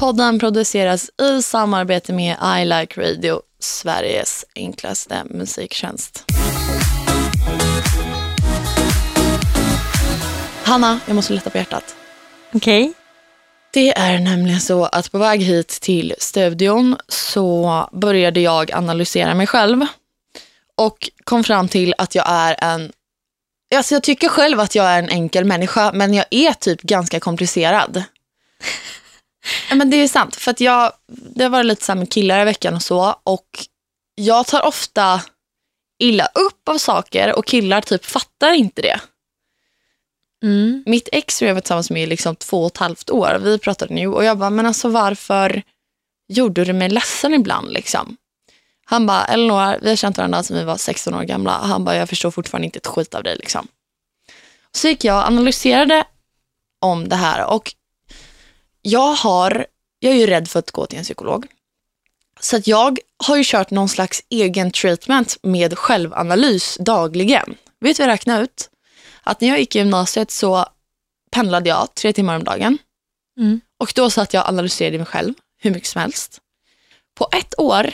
Podden produceras i samarbete med I Like Radio, Sveriges enklaste musiktjänst. Hanna, jag måste lätta på hjärtat. Okej. Det är nämligen så att på väg hit till studion så började jag analysera mig själv och kom fram till att jag är en Alltså jag tycker själv att jag är en enkel människa men jag är typ ganska komplicerad. Ja, men det är sant för att jag, det har varit lite så med killar i veckan och så och jag tar ofta illa upp av saker och killar typ fattar inte det. Mm. Mitt ex som jag var tillsammans med i liksom två och ett halvt år, vi pratade nu och jag bara, men alltså varför gjorde du mig ledsen ibland liksom? Han bara, Elinor, vi har känt varandra sedan vi var 16 år gamla. Han bara, jag förstår fortfarande inte ett skit av dig liksom. Så gick jag och analyserade om det här och jag har, jag är ju rädd för att gå till en psykolog. Så att jag har ju kört någon slags egen treatment med självanalys dagligen. Vet du vad jag räknade ut? Att när jag gick i gymnasiet så pendlade jag tre timmar om dagen. Mm. Och då satt jag och analyserade mig själv hur mycket som helst. På ett år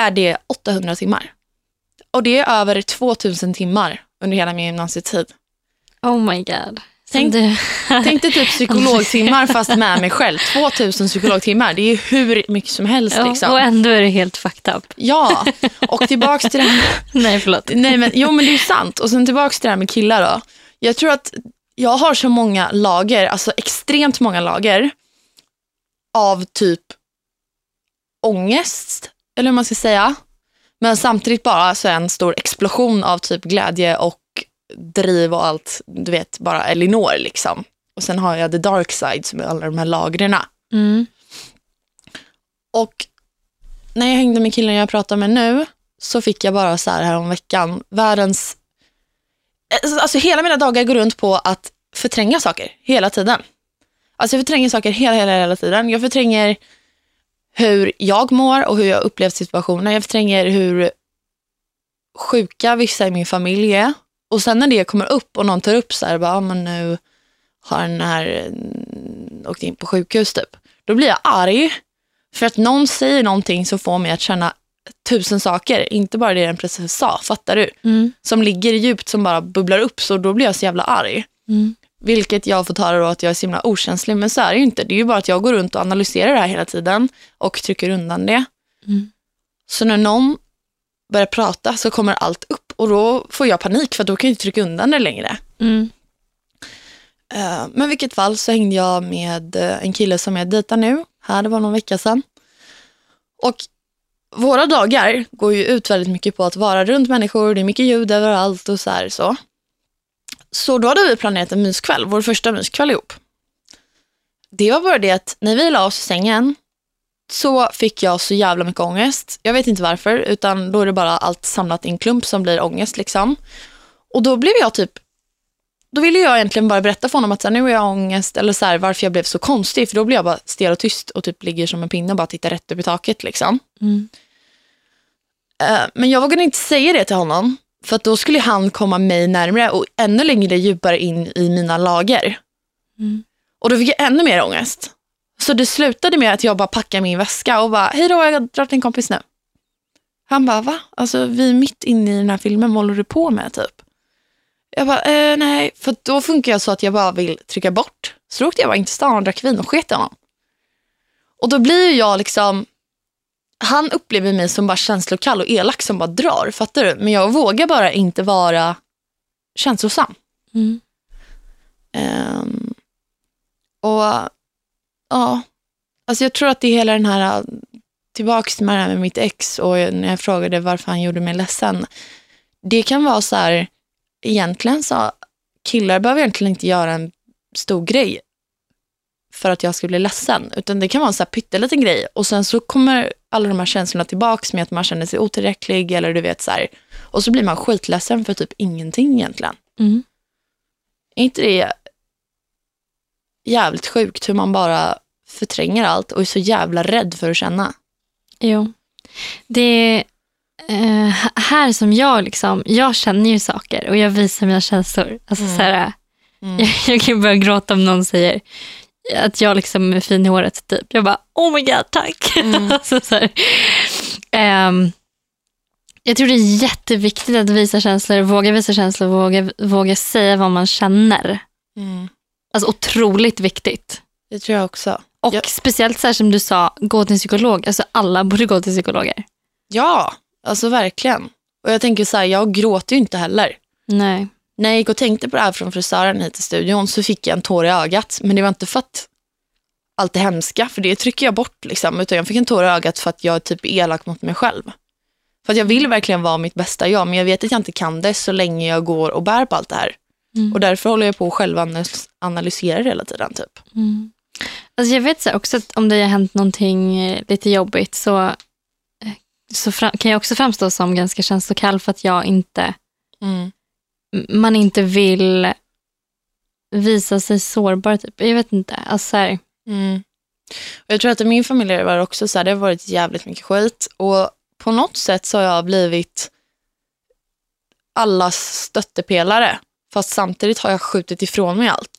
är det 800 timmar. Och det är över 2000 timmar under hela min gymnasietid. Oh my god. Tänk- du... Tänk dig typ psykologtimmar fast med mig själv. 2000 psykologtimmar, det är ju hur mycket som helst. Liksom. Och ändå är det helt fucked up. Ja, och tillbaks till det här. Nej, förlåt. Nej, men, jo men det är sant. Och sen tillbaks till det här med killar då. Jag tror att jag har så många lager, alltså extremt många lager av typ ångest, eller hur man ska säga. Men samtidigt bara så en stor explosion av typ glädje och driv och allt, du vet, bara Elinor liksom. Och sen har jag the dark side som är alla de här lagren. Mm. Och när jag hängde med killen jag pratar med nu så fick jag bara så här, här om veckan världens... Alltså hela mina dagar går runt på att förtränga saker hela tiden. Alltså jag förtränger saker hela, hela, hela tiden. Jag förtränger hur jag mår och hur jag upplevt situationen. Jag förtränger hur sjuka vissa i min familj är. Och sen när det kommer upp och någon tar upp så här, bara, ah, men nu har den här mm, åkt in på sjukhus typ. Då blir jag arg. För att någon säger någonting som får mig att känna tusen saker, inte bara det den precis sa, fattar du? Mm. Som ligger djupt, som bara bubblar upp, så då blir jag så jävla arg. Mm. Vilket jag får höra då att jag är så himla okänslig, men så är det ju inte. Det är ju bara att jag går runt och analyserar det här hela tiden och trycker undan det. Mm. Så när någon börjar prata så kommer allt upp och då får jag panik för då kan jag inte trycka undan det längre. Mm. Eh, Men vilket fall så hängde jag med eh, en kille som jag dejtar nu. Här, det var någon vecka sedan. Och våra dagar går ju ut väldigt mycket på att vara runt människor. Det är mycket ljud överallt och så här så. Så då hade vi planerat en myskväll, vår första myskväll ihop. Det var bara det att när vi la oss i sängen så fick jag så jävla mycket ångest. Jag vet inte varför, utan då är det bara allt samlat i en klump som blir ångest liksom. Och då blev jag typ då ville jag egentligen bara berätta för honom att så här, nu har jag ångest eller så här, varför jag blev så konstig. För då blir jag bara stel och tyst och typ ligger som en pinne och bara tittar rätt upp i taket. Liksom. Mm. Eh, men jag vågade inte säga det till honom. För då skulle han komma mig närmare och ännu längre djupare in i mina lager. Mm. Och då fick jag ännu mer ångest. Så det slutade med att jag bara packade min väska och bara, hej då, jag drar till en kompis nu. Han bara, va? Alltså vi är mitt inne i den här filmen, vad håller du på med typ? Jag bara, eh, nej, för då funkar jag så att jag bara vill trycka bort. Så då åkte jag bara in till stan och drack vin och sket i honom. Och då blir ju jag liksom, han upplever mig som bara känslokall och elak som bara drar, fattar du? Men jag vågar bara inte vara känslosam. Mm. Ehm, och ja, alltså jag tror att det är hela den här, tillbaks till det här med mitt ex och när jag frågade varför han gjorde mig ledsen. Det kan vara så här, egentligen så, killar behöver egentligen inte göra en stor grej för att jag ska bli ledsen, utan det kan vara en så här pytteliten grej och sen så kommer alla de här känslorna tillbaks med att man känner sig otillräcklig eller du vet så här, och så blir man skitledsen för typ ingenting egentligen. Mm. Är inte det jävligt sjukt hur man bara förtränger allt och är så jävla rädd för att känna? Jo. Det är eh, här som jag liksom, jag känner ju saker och jag visar mina känslor. Alltså Mm. så här, Mm. jag, jag kan börja gråta om någon säger att jag liksom är fin i håret. Typ. Jag bara, oh my god, tack. Mm. Alltså, så. Ehm, jag tror det är jätteviktigt att visa känslor, våga visa känslor, våga, våga säga vad man känner. Mm. Alltså otroligt viktigt. Det tror jag också. Och Ja. speciellt så här som du sa, gå till en psykolog. Alltså alla borde gå till psykologer. Ja, alltså verkligen. Och jag tänker så här, jag gråter ju inte heller. Nej. När jag gick och tänkte på det här från frisören hit till studion så fick jag en tår i ögat. Men det var inte för att allt det hemska, för det trycker jag bort. Liksom, utan jag fick en tår i ögat för att jag är typ elak mot mig själv. För att jag vill verkligen vara mitt bästa jag, men jag vet att jag inte kan det så länge jag går och bär på allt det här. Mm. Och därför håller jag på att själv analys- analysera det hela tiden. Typ. Mm. Alltså jag vet så också att om det har hänt någonting eh, lite jobbigt så, eh, så fram, kan jag också framstå som ganska känslokall för att jag inte, Mm. man inte vill visa sig sårbar. Typ. Jag vet inte. Alltså så här, Mm. Och jag tror att i min familj var det också så här, det har varit jävligt mycket skit. Och på något sätt så har jag blivit allas stöttepelare. Fast samtidigt har jag skjutit ifrån mig allt.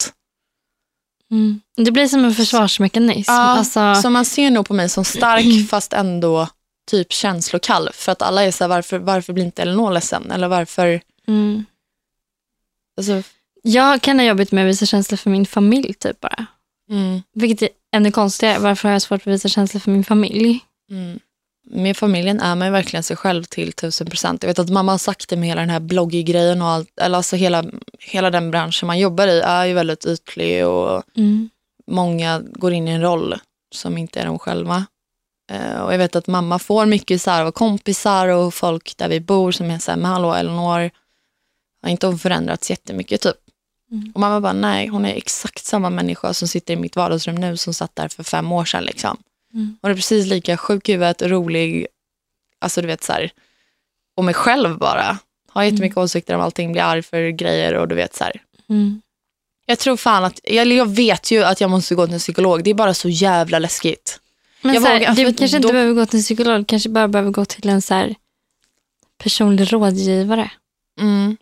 Mm. Det blir som en försvarsmekanism. Ja, alltså, Så man ser nog på mig som stark fast ändå typ känslokall. För att alla är så här, varför, varför blir inte Elinor ledsen? Eller varför... mm. Alltså, Jag kan ha jobbigt med att visa känslor för min familj typ bara. mm, Vilket är ännu konstigare. Varför har jag svårt att visa känslor för min familj? mm. Med familjen är man ju verkligen sig själv till tusen procent. Jag vet att mamma har sagt det med hela den här blogggrejen och allt. Eller alltså hela, hela den branschen man jobbar i är ju väldigt ytlig och Mm. många går in i en roll som inte är de själva. Eh, och jag vet att mamma får mycket så här av kompisar och folk där vi bor som är så här, men hallå Elinor, har inte hon förändrats jättemycket typ? Mm. Och mamma bara, nej, hon är exakt samma människa som sitter i mitt vardagsrum nu som satt där för fem år sedan. Liksom. Mm. Hon är precis lika sjuk i huvudet rolig, alltså du vet så här, och mig själv bara. Har jättemycket åsikter om allting, blir arg för grejer och du vet så här. Mm. Jag tror fan att, eller jag vet ju att jag måste gå till en psykolog. Det är bara så jävla läskigt. Men Jag så här, vågar- du för kanske då- inte behöver gå till en psykolog, kanske bara behöver gå till en så här personlig rådgivare. Mm.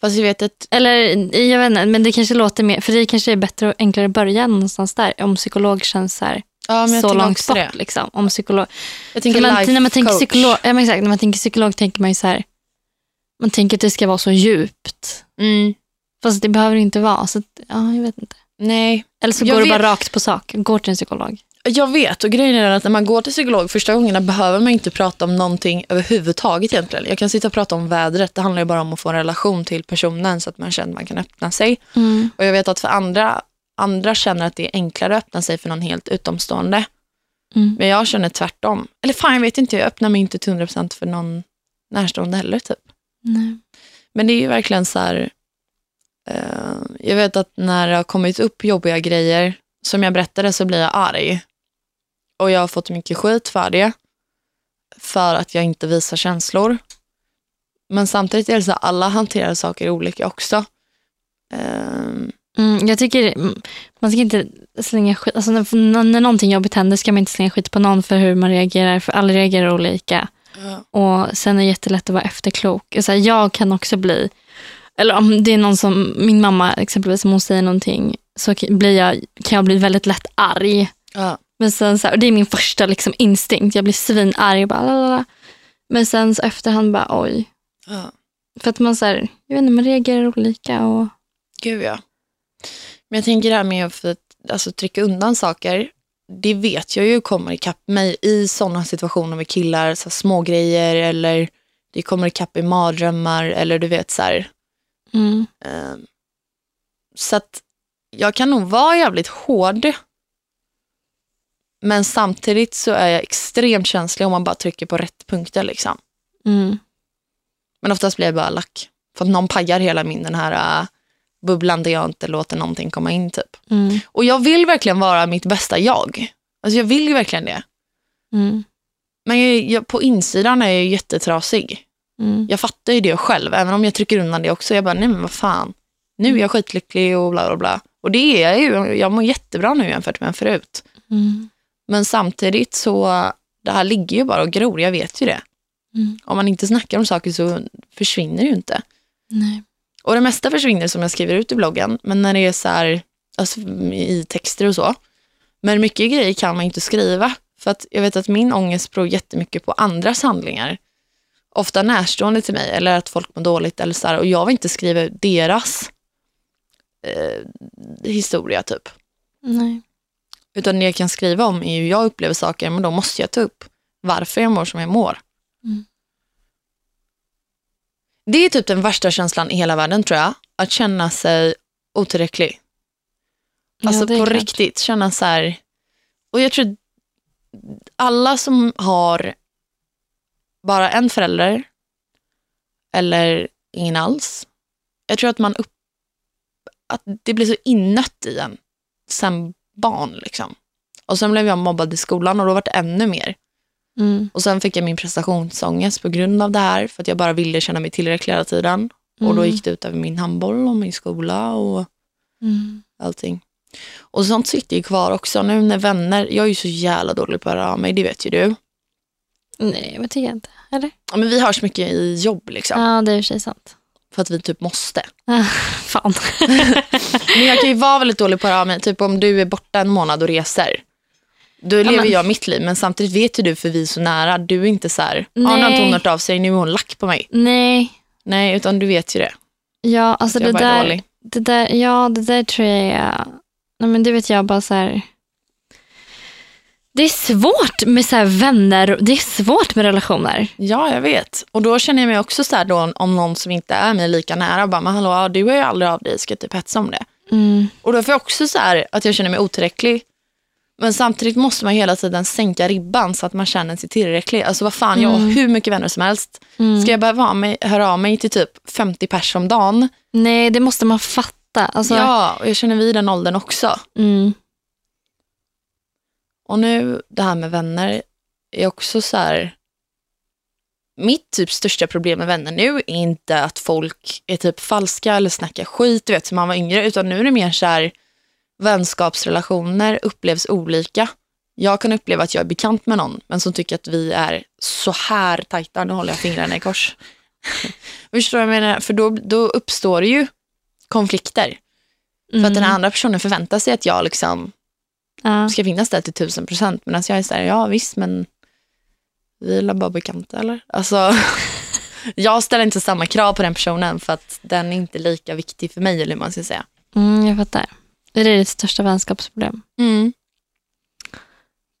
Fast jag vet att, Eller jag vet inte, men det kanske låter mer, för det kanske är bättre och enklare att börja någonstans där. Om psykolog känns så, här, ja, men så långt bort. det. Liksom, om psykolog. Jag tänker man, life när man tänker psykolog, ja, exakt, när man tänker psykolog tänker man ju så här, man tänker att det ska vara så djupt. Mm. Fast det behöver inte vara. Så, att, ja, jag vet inte. Nej, Eller så Jag går du vet- bara rakt på sak, går till en psykolog. jag vet och grejen är att när man går till psykolog första gångerna behöver man inte prata om någonting överhuvudtaget egentligen. Jag kan sitta och prata om vädret. Det handlar ju bara om att få en relation till personen så att man känner att man kan öppna sig. Och jag vet att för andra, andra känner att det är enklare att öppna sig för någon helt utomstående. Mm. Men jag känner tvärtom. Eller fan, jag vet inte, jag öppnar mig inte till 100% för någon närstående heller typ. Nej. Men det är ju verkligen så här, eh, jag vet att när det har kommit upp jobbiga grejer, som jag berättade så blir jag arg. Och jag har fått mycket skit för det, för att jag inte visar känslor. Men samtidigt är det så att alla hanterar saker olika också. Ehm, Mm, jag tycker mm, man ska inte slänga skit, alltså när, när, någonting jobbigt händer ska man inte slänga skit på någon för hur man reagerar, för alla reagerar olika. Och sen är det jättelätt att vara efterklok. Alltså, jag kan också bli, eller om det är någon som, min mamma exempelvis, om hon säger någonting så blir jag, kan jag bli väldigt lätt arg. ja. Men sen så här, och det är min första liksom, instinkt, jag blir svinarg. Bara, lalala. Men sen så efterhand bara oj. För att man, så här, jag vet inte, man reagerar olika. Och, Gud ja. Men jag tänker det här med att alltså, trycka undan saker. Det vet jag ju kommer ikapp mig i sådana situationer med killar. Så små grejer eller det kommer ikapp i mardrömmar eller du vet så här. mm, Eh, så att jag kan nog vara jävligt hård. Men samtidigt så är jag extremt känslig om man bara trycker på rätt punkter liksom. mm, Men oftast blir jag bara lack. För att någon pajar hela min den här uh, bubblan där jag inte låter någonting komma in typ. mm, Och jag vill verkligen vara mitt bästa jag. Alltså jag vill ju verkligen det. mm, Men jag, jag, på insidan är jag jättetrasig. mm. Jag fattar ju det själv, även om jag trycker undan det också. Jag bara, nej men vad fan. Nu är jag skitlycklig och bla bla bla. Och det är jag ju. Jag mår jättebra nu jämfört med förut. Mm. Men samtidigt så, det här ligger ju bara och gror, jag vet ju det. Mm. Om man inte snackar om saker så försvinner det ju inte. Nej. Och det mesta försvinner som jag skriver ut i bloggen. Men när det är så här, alltså i texter och så. Men mycket grejer kan man inte skriva. För att jag vet att min ångest beror jättemycket på andras handlingar. Ofta närstående till mig eller att folk mår dåligt eller så här, och jag vill inte skriva deras eh, historia typ. Nej. Utan det jag kan skriva om är hur jag upplever saker, men då måste jag ta upp varför jag mår som jag mår. Mm. Det är typ den värsta känslan i hela världen tror jag. Att känna sig otillräcklig. Alltså ja, på klart. riktigt känna så här. Och jag tror alla som har bara en förälder eller ingen alls. Jag tror att man upp, att det blir så innött i en sen barn liksom. Och sen blev jag mobbad i skolan och då var det ännu mer. Mm. Och sen fick jag min prestationsångest på grund av det här för att jag bara ville känna mig tillräcklig hela tiden. Och då Mm. gick det ut över min handboll och min skola och Mm. allting. Och sånt sitter ju kvar också nu när vänner, jag är ju så jävla dålig på att höra av mig, det vet ju du. Nej, jag tycker jag inte. Eller? Ja, men vi hörs mycket i jobb liksom, Ja, det är i och för sig sant. för att vi typ måste. Ah, fan. Men jag kan ju vara väldigt dålig på att höra av mig, typ om du är borta en månad och reser. Då lever men- jag mitt liv, men samtidigt vet ju du för vi är så nära, du är inte så här, ja nu har inte hon hört av sig, nu är hon lack på mig. Nej, Nej, utan du vet ju det. ja, alltså jag det där, det där, ja, det där tror jag är, nej men det vet jag bara så här. Det är svårt med så vänner, det är svårt med relationer. Ja, jag vet. Och då känner jag mig också så här då, om någon som inte är mig lika nära, bara, men hallå, ja, du är ju aldrig av dig, ska typ hetsa om det. Mm. Och då får jag också så här att jag känner mig otillräcklig. Men samtidigt måste man hela tiden sänka ribban så att man känner sig tillräcklig. Alltså vad fan, jag har hur mycket vänner som helst. Mm. Ska jag behöva ha mig, höra av mig till typ 50 pers om dagen? Nej, det måste man fatta. Alltså, Ja, och jag känner vid den åldern också. mm. Och nu det här med vänner är också så här. Mitt typ största problem med vänner nu är inte att folk är typ falska eller snackar skit, du vet som man var yngre, utan nu är det mer så här vänskapsrelationer upplevs olika. Jag kan uppleva att jag är bekant med någon, men som tycker att vi är så här tajta, nu håller jag fingrarna i kors. Förstår du vad jag menar? För då, då uppstår det ju konflikter. För att den Mm. andra personen förväntar sig att jag liksom ja. ska finnas där till tusen procent. Medan jag är så här, ja visst men vi är bara bekanta eller? Alltså, jag ställer inte samma krav på den personen för att den är inte lika viktig för mig eller hur man ska säga. Mm, jag fattar. Det är ditt största vänskapsproblem. Mm.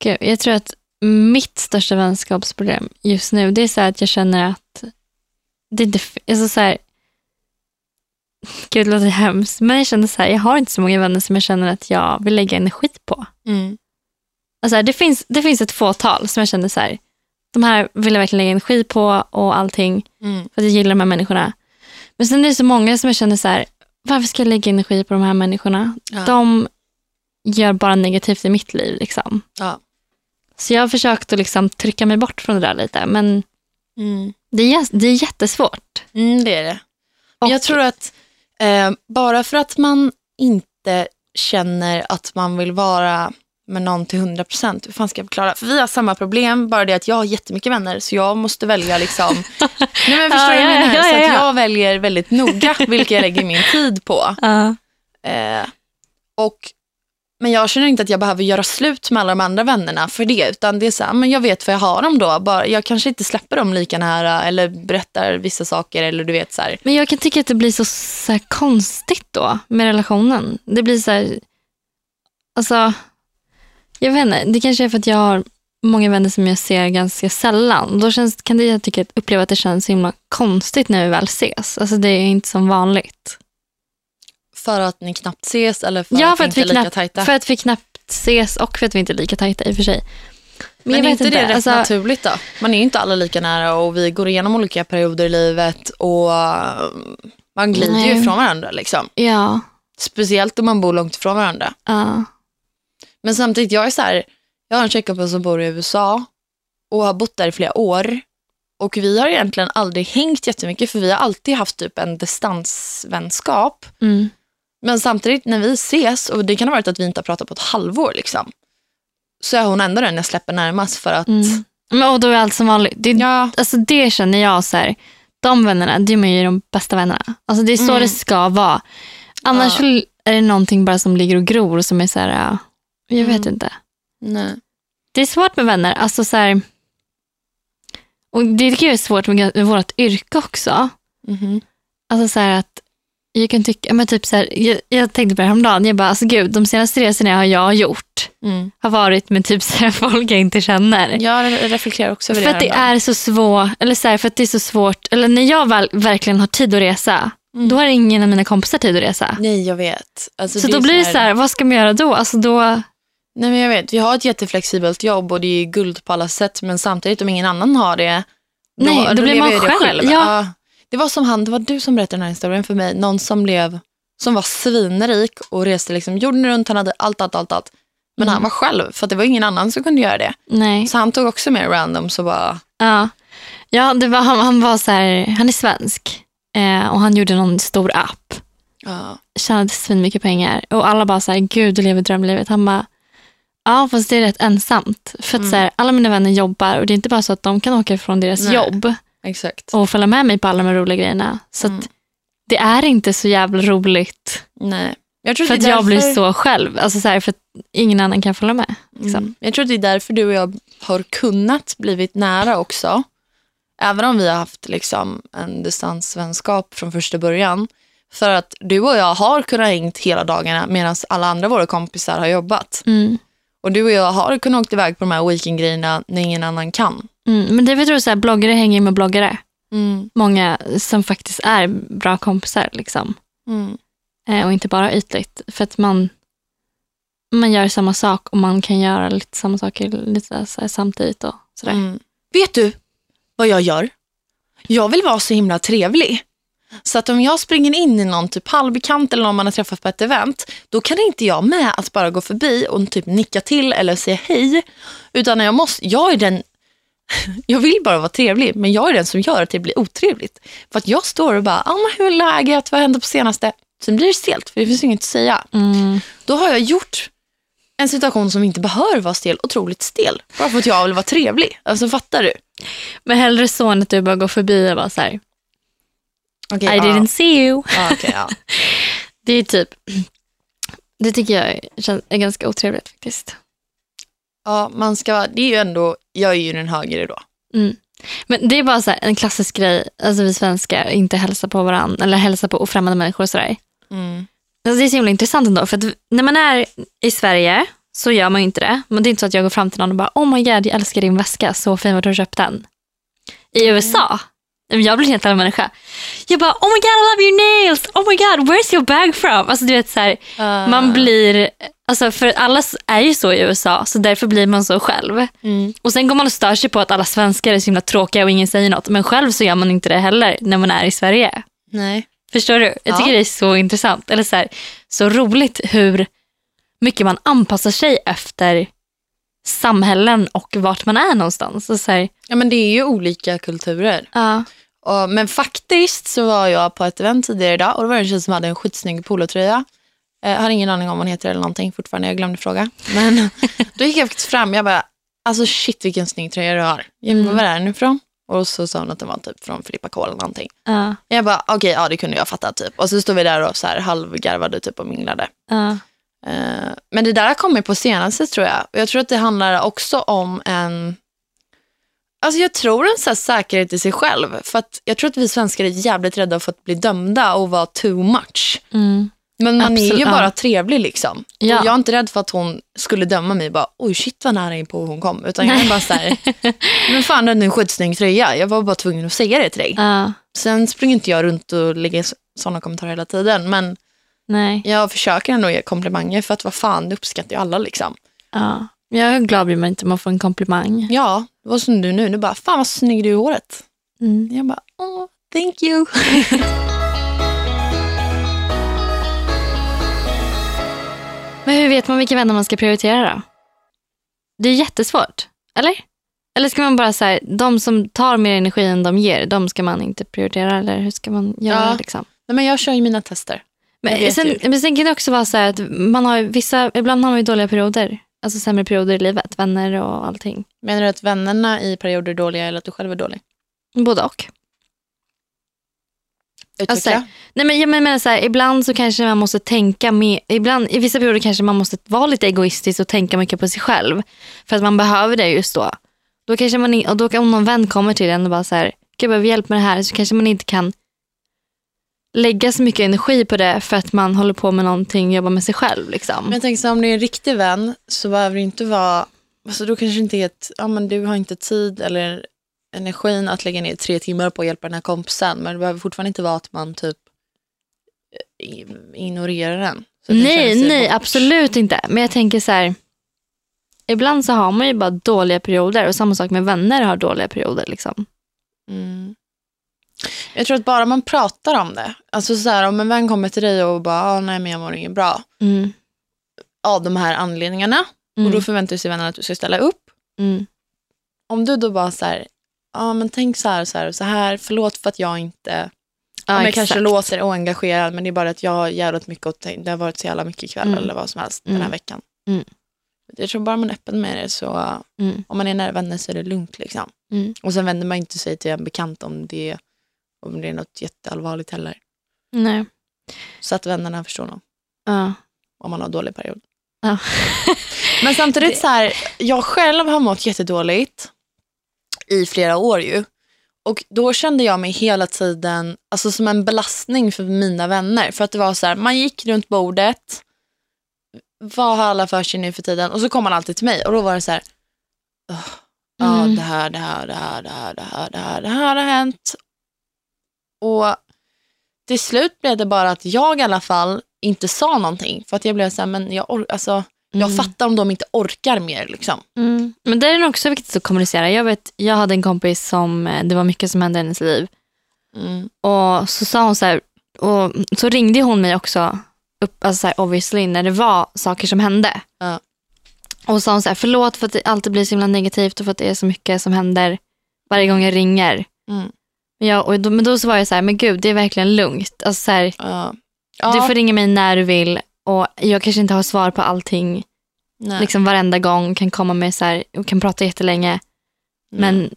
Gud, jag tror att mitt största vänskapsproblem just nu, det är så att jag känner att det är inte, alltså så här, Gud, det låter hemskt, men jag känner så här, jag har inte så många vänner som jag känner att jag vill lägga energi på. Mm. Alltså, det, finns, det finns ett fåtal som jag känner så här, de här vill jag verkligen lägga energi på och allting, Mm. för att jag gillar de här människorna. Men sen är det så många som jag känner så här, varför ska jag lägga energi på de här människorna? Ja. De gör bara negativt i mitt liv. Liksom. Ja. Så jag har försökt att liksom trycka mig bort från det där lite, men Mm. det är, det är jättesvårt. Mm, det är det. Men jag tror att eh, bara för att man inte känner att man vill vara med någon till 100 procent, hur fan ska jag förklara? För vi har samma problem, bara det att jag har jättemycket vänner så jag måste välja liksom, nej men förstår Ja, du vad jag ja, menar? ja, Så ja, att ja. jag väljer väldigt noga vilka jag lägger min tid på. Ja. Eh, och, men jag känner inte att jag behöver göra slut med alla de andra vännerna för det, utan det är så här, men jag vet vad jag har dem då. Bara, jag kanske inte släpper dem lika nära eller berättar vissa saker eller du vet så här. Men jag kan tycka att det blir så, så konstigt då med relationen. Det blir så här, alltså, jag vet inte, det kanske är för att jag har många vänner som jag ser ganska sällan. Då känns, kan det, jag tycka, uppleva att det känns så himla konstigt när vi väl ses. Alltså det är inte som vanligt. För att ni knappt ses eller för Ja, att för att inte vi är lika tajta? För att vi knappt ses och för att vi inte är lika tajta i och för sig. Men, jag är inte det rätt alltså, naturligt då? Man är ju inte alla lika nära och vi går igenom olika perioder i livet och um, man glider ju Nej. ifrån varandra. Liksom. Ja, Speciellt om man bor långt ifrån varandra. ja. Men samtidigt, jag är så här, jag har en tjejkompis som bor i USA och har bott där i flera år. Och vi har egentligen aldrig hängt jättemycket för vi har alltid haft typ en distansvänskap. Mm. Men samtidigt när vi ses, och det kan ha varit att vi inte har pratat på ett halvår liksom, så är hon ändå den jag släpper närmast för att, Mm. Men, och då är allt som vanligt. Det, ja, alltså det känner jag så här, de vännerna, de är ju de bästa vännerna. Alltså det är så Mm. det ska vara. Annars Ja. är det någonting bara som ligger och gror och som är så här, jag vet Mm. inte. Nej. Det är svårt med vänner. Alltså så här, och det tycker jag är svårt med, med vårt yrke också. Mhm. Alltså så här att jag kan tycka, men typ så här, jag, jag tänkte på det häromdagen, jag bara, alltså gud, de senaste resorna jag har gjort Mm. har varit med typ så här folk jag inte känner. Jag re- reflekterar också över för det att det är så svårt, eller så här, för att det är så svårt, eller när jag väl, verkligen har tid att resa, Mm. då har ingen av mina kompisar tid att resa. Nej, jag vet. Alltså, så då blir det så här, vad ska man göra då? Alltså då, Nej, men jag vet. Vi har ett jätteflexibelt jobb och det är guld på alla sätt. Men samtidigt om ingen annan har det, då, Nej, då blir lever man jag det själv. Ja. Det var som han, det var du som berättade den här historien för mig. Någon som blev, som var svinrik och reste liksom jorden runt. Han hade allt, allt, allt, allt. Men Mm. han var själv för det var ingen annan som kunde göra det. nej. Så han tog också med random så bara, Ja, ja det var, han, han var så här, han är svensk eh, och han gjorde någon stor app. ja. Tjänade svin mycket pengar och alla bara så här, gud du lever drömlivet. Han bara, ja fast det är rätt ensamt. För att Mm. så här, alla mina vänner jobbar och det är inte bara så att de kan åka från deras Nej. jobb Exakt. och följa med mig på alla de roliga grejerna. Så Mm. det är inte så jävla roligt. Nej. Jag tror För att jag blir så själv. Alltså så här, för att ingen annan kan följa med. Liksom. Mm. Jag tror att det är därför du och jag har kunnat blivit nära också. Även om vi har haft liksom en distansvänskap från första början. För att du och jag har kunnat hängt hela dagarna medan alla andra våra kompisar har jobbat. Mm. Och du och jag har kunnat åka iväg på de här weekendgrejerna när ingen annan kan. Mm. Men det vet du, så här, bloggare hänger med bloggare. Mm. Många som faktiskt är bra kompisar. Liksom. Mm. Eh, och inte bara ytligt. För att man, man gör samma sak och man kan göra lite samma saker lite så här, samtidigt. Och sådär. Mm. Vet du vad jag gör? Jag vill vara så himla trevlig. Så att om jag springer in i någon typ halvbekant eller någon man har träffat på ett event, då kan inte jag med att bara gå förbi och typ nicka till eller säga hej. Utan jag måste, jag är den, jag vill bara vara trevlig, men jag är den som gör att det blir otrevligt. För att jag står och bara, ah, hur är läget, vad hände på senaste? Sen blir det stelt, för det finns inget att säga. Mm. Då har jag gjort en situation som inte behöver vara stel, otroligt stel. Bara för att jag vill vara trevlig. Alltså fattar du? Men hellre så än att du bara går förbi och bara så här, Okay, I didn't see you. Ja, okej, ja. Det är typ, det tycker jag känns- är ganska otrevligt faktiskt. ja, man ska, det är ju ändå, jag är ju den högre då. Mm. Men det är bara så en klassisk grej, alltså vi svenskar inte hälsa på varandra eller hälsa på främmande människor och sådär. Mm. Alltså det är så himla intressant ändå, för att när man är i Sverige så gör man ju inte det. Men det är inte så att jag går fram till någon och bara oh my god, jag älskar din väska, så fin, var har du köpt den? I USA, jag blir en helt annan människa. Jag bara oh my god, I love your nails, oh my god, where's your bag from? Alltså du vet så här, man blir, alltså för alla är ju så i USA, så därför blir man så själv. Mm. Och sen går man och stör sig på att alla svenskar är så himla tråkiga och ingen säger något. Men själv så gör man inte det heller när man är i Sverige. Nej. Förstår du? Jag Ja. tycker det är så intressant. Eller så, här, så roligt hur mycket man anpassar sig efter samhällen och vart man är någonstans. Så här, Ja, men det är ju olika kulturer. ja. Och, men faktiskt så var jag på ett event tidigare idag och det var en tjej som hade en skitsnygg polotröja. Jag har ingen aning om vad hon heter eller någonting fortfarande, jag glömde fråga. Men då gick jag faktiskt fram, jag bara, alltså shit vilken snygg tröja du har. Jag bara, Mm. var är den ifrån? Och så sa hon att den var typ från Filippa K eller någonting. Ja, Jag bara, okej, ja det kunde jag fatta typ. Och så stod vi där och så här halvgarvade typ och minglade. Eh, men det där har kommit på senaste tror jag. Och jag tror att det handlar också om en, alltså jag tror en så säkerhet i sig själv. För att jag tror att vi svenskar är jävligt rädda för att bli dömda och vara too much. mm, Men man är Absolut, ju ja. bara trevlig liksom. Ja. Och jag är inte rädd för att hon skulle döma mig bara, oj shit vad nära in på hon kom. Utan jag är bara så här, men fan den är en skitsnygg tröja. Jag var bara tvungen att säga det till dig. ja, Sen springer inte jag runt och lägger sådana kommentarer hela tiden. Men nej, jag försöker ändå ge komplimanger för att vad fan, det uppskattar ju alla liksom. ja. Jag är glad blir man inte om man får en komplimang. Ja, det var som du nu. Du bara, fan vad snygg du är i håret. Mm. Jag bara, åh, thank you. Men hur vet man vilka vänner man ska prioritera då? Det är jättesvårt, eller? Eller ska man bara säga, de som tar mer energi än de ger, de ska man inte prioritera eller hur ska man göra? Ja. Liksom? Nej, men jag kör ju mina tester. Men sen, men sen kan det också vara så att man har vissa, ibland har man ju dåliga perioder. Alltså sämre perioder i livet, vänner och allting. Menar du att vännerna i perioder är dåliga eller att du själv är dålig? Både och. Utveckla. Alltså, nej men jag menar så här, ibland så kanske man måste tänka mer, ibland, i vissa perioder kanske man måste vara lite egoistisk och tänka mycket på sig själv. För att man behöver det just då. Då kanske man, och då om någon vän kommer till en och bara så här, gud jag behöver hjälp med det här, så kanske man inte kan lägga så mycket energi på det för att man håller på med någonting och jobbar med sig själv. Liksom. Men jag tänker så här, om det är en riktig vän så behöver det inte vara, alltså då kanske inte är ett, ja men du har inte tid eller energin att lägga ner tre timmar på att hjälpa den här kompisen. Men det behöver fortfarande inte vara att man typ eh, ignorerar den. Nej, nej bort. absolut inte. Men jag tänker så här, ibland så har man ju bara dåliga perioder och samma sak med vänner har dåliga perioder. Liksom. Mm. Jag tror att bara man pratar om det, alltså så här, om en vän kommer till dig och bara, ah, nej men jag mår inget bra, Mm. av de här anledningarna, Mm. och då förväntar sig vännen att du ska ställa upp. Mm. Om du då bara så här, ja men tänk så här och så här och så här, förlåt för att jag inte men jag kanske låter oengagerad men det är bara att jag har jävligt mycket att tänka. Det har varit så jävla mycket ikväll Mm. eller vad som helst den Mm. här veckan. Mm. Jag tror bara man är öppen med det så Mm. om man är nära vänner så är det lugnt liksom. Mm. Och sen vänder man inte sig till en bekant om det, om det är något jätteallvarligt heller. Nej. Så att vännerna förstår nog Ja. om man har dålig period. Ja. Men samtidigt så här, jag själv har mått jättedåligt i flera år ju. Och då kände jag mig hela tiden alltså som en belastning för mina vänner. För att det var så här, man gick runt bordet, vad har alla för sig nu för tiden? Och så kom man alltid till mig och då var det så här, "Åh, ja Mm. det här, det här, det här, det här, det här, det här, det här har hänt. Och till slut blev det bara att jag i alla fall inte sa någonting. För att jag blev så här, men jag, or- alltså, jag Mm. fattar om de inte orkar mer. Liksom. Mm. Men där är det också viktigt att kommunicera. Jag, vet, jag hade en kompis som, eh, det var mycket som hände i hennes liv. Mm. Och så sa hon så här, och så ringde hon mig också, upp, alltså så här, obviously, när det var saker som hände. Ja. Och sa hon så här, förlåt för att det alltid blir så himla negativt och för att det är så mycket som händer varje gång jag ringer. Mm. Jag, och då, men då så var jag så här, men gud det är verkligen lugnt. Alltså så här, Ja. Du Ja, får ringa mig när du vill och jag kanske inte har svar på allting nej. liksom varenda gång. Kan komma med så här, och kan prata jättelänge. Men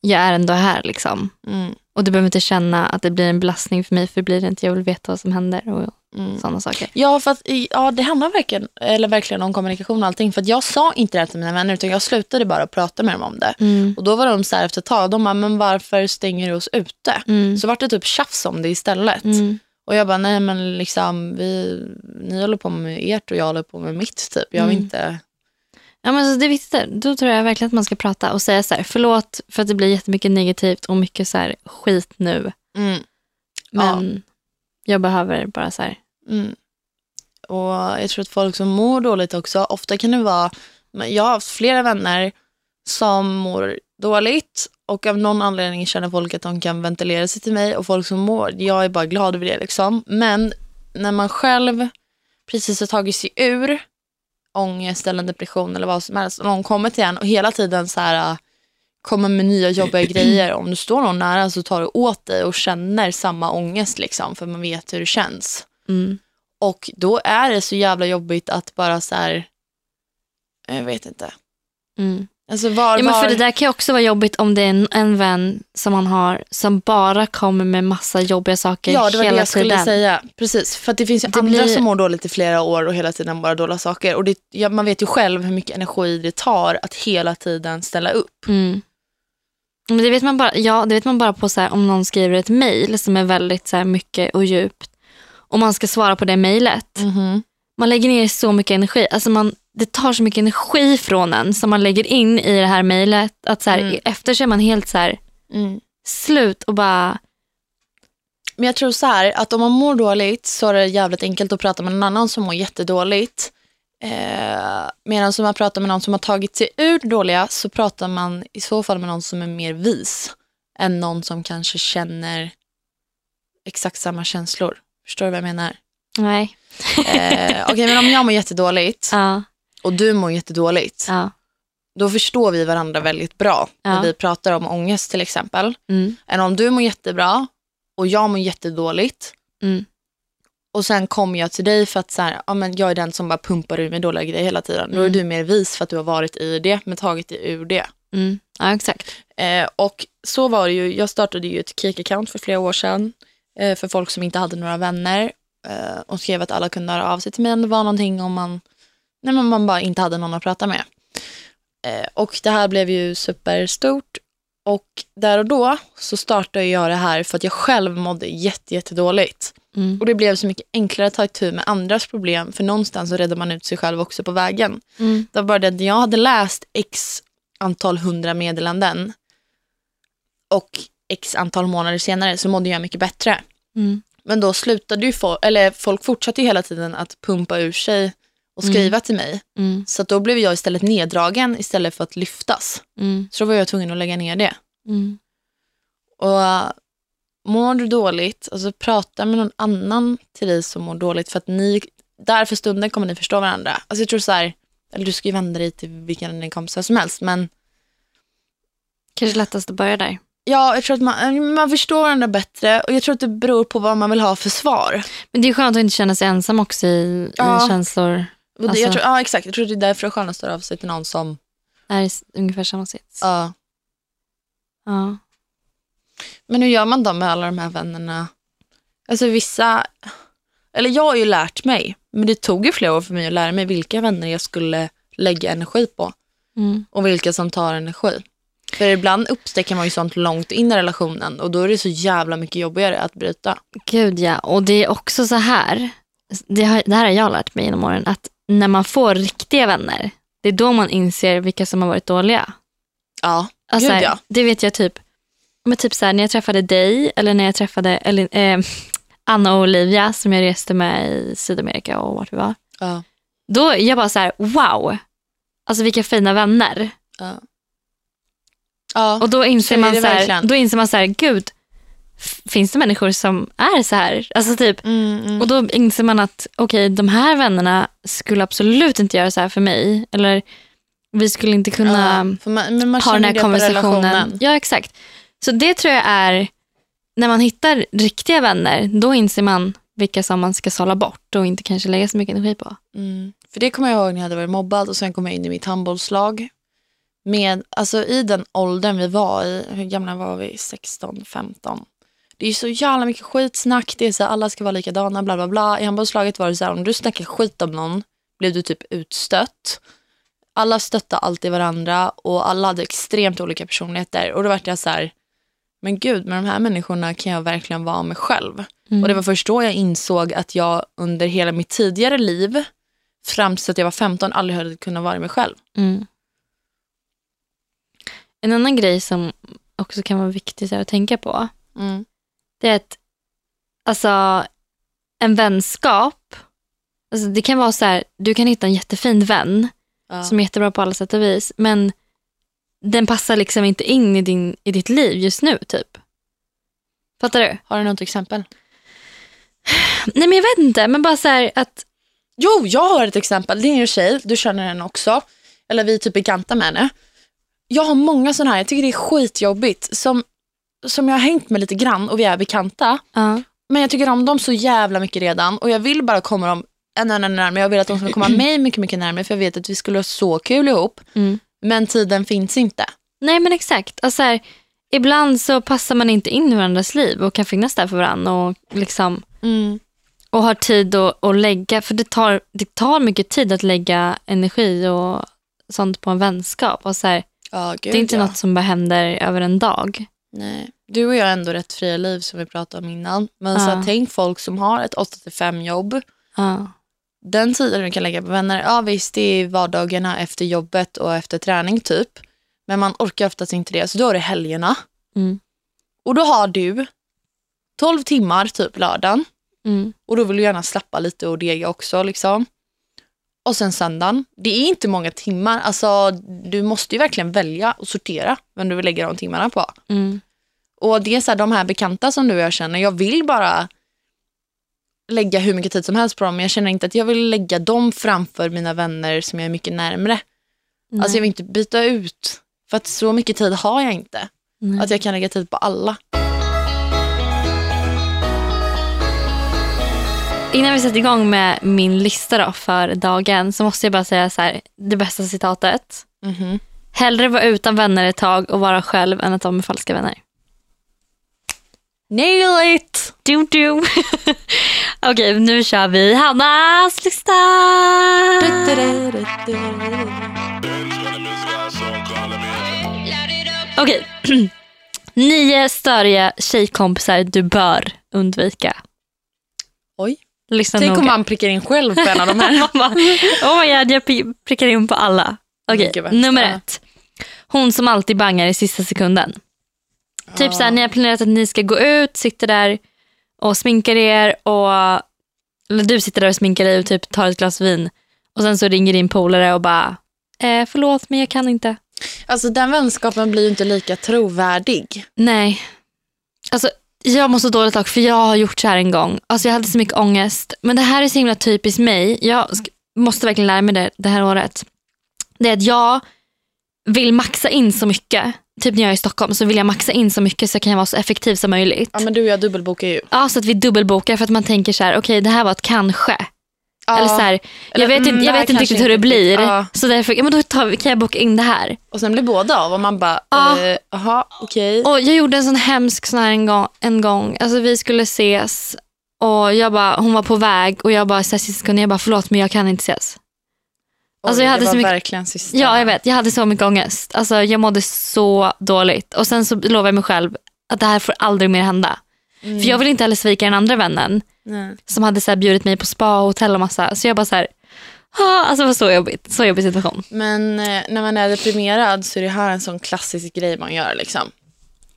jag är ändå här liksom. Mm. Och du behöver inte känna att det blir en belastning för mig för det blir det inte. Jag vill veta vad som händer och Mm. sådana saker. Ja, för att, ja, det handlar verkligen, eller verkligen om kommunikation och allting. För att jag sa inte det till mina vänner utan jag slutade bara prata med dem om det. Mm. Och då var de så här efter ett tag, de bara, men varför stänger du oss ute? Mm. Så vart det typ tjafs om det istället. Mm. Och jag bara, nej men liksom, vi, ni håller på med ert och jag håller på med mitt typ. Jag vill Mm. inte... Ja, men så det är viktigt. Då tror jag verkligen att man ska prata och säga så här, förlåt för att det blir jättemycket negativt och mycket så här skit nu. Mm, Men jag behöver bara så här, mm. Och jag tror att folk som mår dåligt också, ofta kan det vara, jag har haft flera vänner som mår dåligt och av någon anledning känner folk att de kan ventilera sig till mig och folk som mår, jag är bara glad över det liksom. Men när man själv precis har tagit sig ur ångest eller en depression eller vad som helst och någon kommer till en och hela tiden så här äh, kommer med nya jobbiga grejer. Om du står någon nära så tar du åt dig och känner samma ångest liksom för man vet hur det känns. mm. Och då är det så jävla jobbigt att bara så här, jag vet inte. Mm. Alltså var, Ja, men för det där kan ju också vara jobbigt om det är en, en vän som man har som bara kommer med massa jobbiga saker Ja, det var det hela jag skulle tiden. säga. Precis, för att det finns ju Det andra blir- som mår dåligt i flera år och hela tiden bara dåliga saker. Och det, ja, man vet ju själv hur mycket energi det tar att hela tiden ställa upp. Mm. Men det vet man bara, ja, det vet man bara på så här, om någon skriver ett mejl som är väldigt så här, mycket och djupt. Och man ska svara på det mejlet. Man lägger ner så mycket energi. Alltså man, det tar så mycket energi från en som man lägger in i det här mejlet. Att så här, Mm. efter så är man helt så här, Mm. slut och bara... Men jag tror så här, att om man mår dåligt så är det jävligt enkelt att prata med någon annan som mår jättedåligt. Eh, medan om man pratar med någon som har tagit sig ur dåliga så pratar man i så fall med någon som är mer vis än någon som kanske känner exakt samma känslor. Förstår du vad jag menar? Nej. Eh, Okej, men om jag mår jättedåligt Ja, och du mår jättedåligt, ja. då förstår vi varandra väldigt bra när Ja. vi pratar om ångest till exempel. Mm, Än om du mår jättebra och jag mår jättedåligt mm, och sen kommer jag till dig för att så här, ja, men jag är den som bara pumpar ur mig dåliga grejer hela tiden. Då är Mm. du mer vis för att du har varit i det men tagit dig ur det. mm. Ja, exakt. Eh, och så var det ju, jag startade ju ett cake-account för flera år sedan. eh, för folk som inte hade några vänner. Eh, och skrev att alla kunde höra av sig till mig om det var någonting om man, nej, men man bara inte hade någon att prata med. Eh, och det här blev ju superstort. Och där och då så startade jag det här för att jag själv mådde jätte, jättedåligt. Mm. Och det blev så mycket enklare att ta itu med andras problem för någonstans så räddar man ut sig själv också på vägen. Mm. Det var bara det att jag hade läst x antal hundra meddelanden och x antal månader senare så mådde jag mycket bättre. Mm. Men då slutade ju folk, eller folk fortsatte ju hela tiden att pumpa ur sig och skriva till mig. Mm. Så då blev jag istället neddragen istället för att lyftas. Mm. Så då var jag tvungen att lägga ner det. Mm. Och äh, mår du dåligt, alltså prata med någon annan till dig som mår dåligt för att ni, där för stunden kommer ni förstå varandra. Alltså jag tror så här, eller du ska ju vända dig till vilken kompisar som helst, men Kanske lättast att börja där. ja, jag tror att man, man förstår varandra bättre och jag tror att det beror på vad man vill ha för svar. Men det är skönt att inte känna sig ensam också i, Ja. i känslor. Det, Alltså- jag tror, ja, exakt. Jag tror det är därför det är skönt att störa av sig till någon som, Är i ungefär samma sits. ja. Ja. Men hur gör man då med alla de här vännerna? Alltså vissa, eller jag har ju lärt mig, men det tog ju flera år för mig att lära mig vilka vänner jag skulle lägga energi på Mm. och vilka som tar energi. För ibland upptäcker man ju sånt långt in i relationen och då är det så jävla mycket jobbigare att bryta. Gud ja, och det är också så här, det, har, det här har jag lärt mig genom åren, att när man får riktiga vänner, det är då man inser vilka som har varit dåliga. Ja, Alltså, Gud, ja. Det vet jag typ, men typ så här, när jag träffade dig eller när jag träffade eller, eh, Anna och Olivia som jag reste med i Sydamerika och vart vi var. ja, Då jag bara så här, wow, alltså vilka fina vänner. ja. ja. Och då inser man så här, då inser man så här, gud, finns det människor som är så här? Alltså typ, Mm, mm. och då inser man att okej, de här vännerna skulle absolut inte göra så här för mig. Eller vi skulle inte kunna ja, man, man ha den här konversationen. Ja, exakt. Så det tror jag är, när man hittar riktiga vänner, då inser man vilka som man ska sålla bort och inte kanske lägga så mycket energi på. Mm. För det kommer jag ihåg när jag hade varit mobbad och sen kom jag in i mitt handbollslag. Med, alltså i den åldern vi var i, hur gamla var vi? 16, 15. Det är så jävla mycket skitsnack. Det är så här, alla ska vara likadana, bla bla bla. I handbollslaget var det så här, om du snackar skit om någon blev du typ utstött. Alla stöttade alltid varandra och alla hade extremt olika personligheter. Och då var jag så här, men gud, med de här människorna kan jag verkligen vara mig själv. Mm. Och det var först då jag insåg att jag under hela mitt tidigare liv, fram tills att jag var 15, aldrig hade kunnat vara mig själv. Mm. En annan grej som också kan vara viktig att tänka på, Mm. Det är att alltså, en vänskap, alltså, det kan vara så här, du kan hitta en jättefin vän Ja. som är jättebra på alla sätt och vis, men den passar liksom inte in i, din, i ditt liv just nu typ. Fattar du? Har du något exempel? Nej men jag vet inte, men bara så här att, Jo, jag har ett exempel. Det är en tjej, du känner henne också. Eller vi är typ bekanta med henne. Jag har många sådana här, jag tycker det är skitjobbigt. Som, som jag har hängt med lite grann och vi är bekanta. ja, Men jag tycker om dem så jävla mycket redan och jag vill bara komma dem ännu, ännu närmare. Jag vill att de ska komma mig mycket, mycket närmare för jag vet att vi skulle ha så kul ihop. mm. Men tiden finns inte. Nej men exakt. Alltså här, ibland så passar man inte in i varandras liv och kan finnas där för varandra och, liksom, och har tid att, att lägga, för det tar, det tar mycket tid att lägga energi och sånt på en vänskap. Och så här, Ja, gud, det är inte ja. något som bara händer över en dag. Nej. Du och jag har ändå rätt fria liv som vi pratade om innan. Men så Ja. här, tänk folk som har ett 8-5 jobb. Ja. Den tiden du kan lägga på vänner, ja visst det är vardagarna efter jobbet och efter träning typ. Men man orkar oftast inte det. Så då är det helgerna. Mm. Och då har du 12 timmar typ lördagen. Mm. Och då vill du gärna slappa lite och dega också liksom. Och sen söndagen. Det är inte många timmar. Alltså du måste ju verkligen välja och sortera vem du vill lägga de timmarna på. Mm. Och det är så här, de här bekanta som du och jag känner, jag vill bara lägga hur mycket tid som helst på dem, men jag känner inte att jag vill lägga dem framför mina vänner som jag är mycket närmre. Nej. Alltså jag vill inte byta ut, för att så mycket tid har jag inte. Nej. Att jag kan lägga tid på alla. Innan vi sätter igång med min lista då för dagen så måste jag bara säga så här, det bästa citatet. Mhm. Hellre vara utan vänner ett tag och vara själv än att vara med falska vänner. Nail it! Du, du. Okej, nu kör vi Hannas lista. Okej. Nio störiga tjejkompisar du bör undvika. Oj. Lyssna Tänk om noga. man prickar in själv på en av de här. Oh my god, jag pri- prickar in på alla. Okej, vad nummer ett. Hon som alltid bangar i sista sekunden. Typ så här, ni har planerat att ni ska gå ut, sitter där och sminkar er och eller du sitter där och sminkar dig och typ tar ett glas vin och sen så ringer din polare och bara eh, förlåt men jag kan inte. Alltså den vänskapen blir ju inte lika trovärdig. Nej. Alltså jag mår så dåligt tack för jag har gjort så här en gång. Alltså jag hade så mycket ångest. Men det här är så himla typiskt mig. Jag måste verkligen lära mig det det här året. Det är att jag vill maxa in så mycket. Typ när jag är i Stockholm så vill jag maxa in så mycket så kan jag vara så effektiv som möjligt. Ja men du och jag dubbelbokar ju. Ja, så att vi dubbelbokar för att man tänker så här, okej det här var ett kanske. Ja. Eller så här, jag vet, mm, inte, det jag vet inte riktigt hur det blir. ja. Så därför ja, men då tar kan jag boka in det här. Och sen blir båda av och man bara, Ja. eh, jaha okej. Och jag gjorde en sån hemsk sån här en gång. En gång. Alltså vi skulle ses och jag bara, hon var på väg och jag bara så sista jag bara förlåt men jag kan inte ses. alltså, Oj, jag hade det så var mycket- verkligen sista. Ja jag vet, jag hade så mycket ångest. Alltså jag mådde så dåligt. Och sen så lovade jag mig själv att det här får aldrig mer hända. Mm. För jag vill inte heller svika den andra vännen Nej. som hade så här bjudit mig på spa och hotell och massa. Så jag bara så här, ah, alltså det var så jobbigt. Så jobbig situation. Men eh, när man är deprimerad så är det här en sån klassisk grej man gör. Liksom.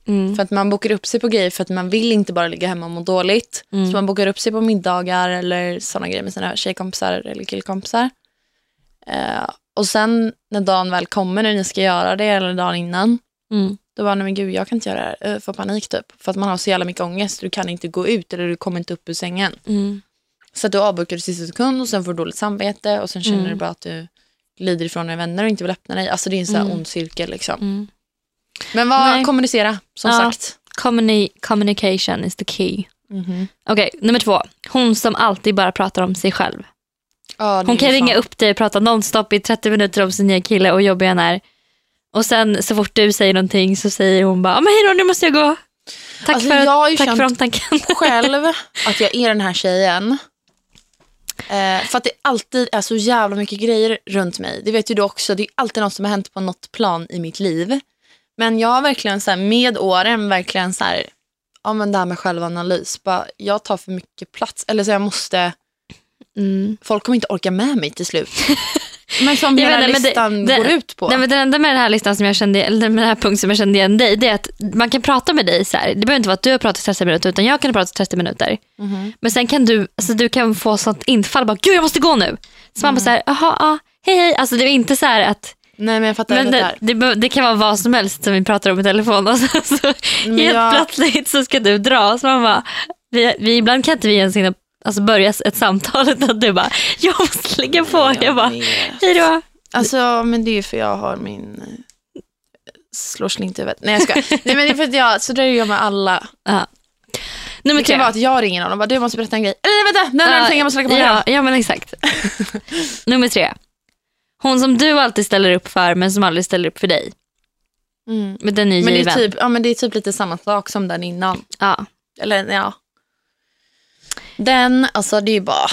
Mm. För att man bokar upp sig på grejer för att man vill inte bara ligga hemma och må dåligt. Mm. Så man bokar upp sig på middagar eller sådana grejer med sina tjejkompisar eller killkompisar. Eh, och sen när dagen väl kommer när ni ska göra det eller dagen innan. Mm. Då bara, nej men gud jag kan inte göra det här. Eh, Får panik typ. För att man har så jävla mycket ångest. Du kan inte gå ut eller du kommer inte upp ur sängen. Mm. Så att du avbokar i sista sekund och sen får du dåligt samvete och sen känner Mm. du bara att du glider ifrån dina vänner och inte vill öppna dig. Alltså det är en sån här Mm. ond cirkel liksom. Mm. Men vad, Nej. kommunicera som Ja. sagt. Communi- communication is the key. Mhm. Okej, nummer två. Hon som alltid bara pratar om sig själv. Det Hon kan fan- ringa upp dig och prata nonstop i 30 minuter om sin nya kille och jobbiga han är. Och sen så fort du säger någonting så säger hon bara, men hej då, nu måste jag gå. Tack, Alltså, för, jag har ju tack för omtanken. själv att jag är den här tjejen. Eh, för att det alltid är så jävla mycket grejer runt mig. Det vet ju du också. Det är alltid något som har hänt på något plan i mitt liv. Men jag har verkligen så här, med åren verkligen så här, ja men det här med självanalys. Bara, jag tar för mycket plats. Eller så jag måste, Mm. folk kommer inte orka med mig till slut. men som Jag hela inte, det- listan det- går ut på. Nej, men det enda med den här listan som jag kände, eller med den här punkten som jag kände igen dig, det är att man kan prata med dig så här. Det behöver inte vara att du har pratat i 30 minuter, utan jag kan prata i 30 minuter. Mhm. Men sen kan du, alltså du kan få sånt infall, bara gud jag måste gå nu. Så man bara så här, jaha, ja, hej hej. Alltså det är inte så här att, Nej men jag fattar men det, det, det, det kan vara vad som helst som vi pratar om i telefon och sen så Men helt jag- plötsligt så ska du dra. Så man bara, vi, vi, ibland kan inte vi ens hinna alltså börja ett samtal utan du bara, jag måste lägga på. Jag bara, vet. hej då. Alltså, men det är ju för jag har min... eh, Slår slint i huvudet. Nej jag ska. Nej men det är för att jag, så där är jag med alla. Ja. Nummer Det kan tre. vara att jag ringer någon och bara du måste berätta en grej. Eller vänta, nej, nej, nej, jag måste lägga på ja, ja. men exakt. Nummer tre. Hon som du alltid ställer upp för men som aldrig ställer upp för dig. mm. Men den är men, det är typ, ja, men det är typ lite samma sak som den innan. ja. Eller ja. Den, alltså det är bara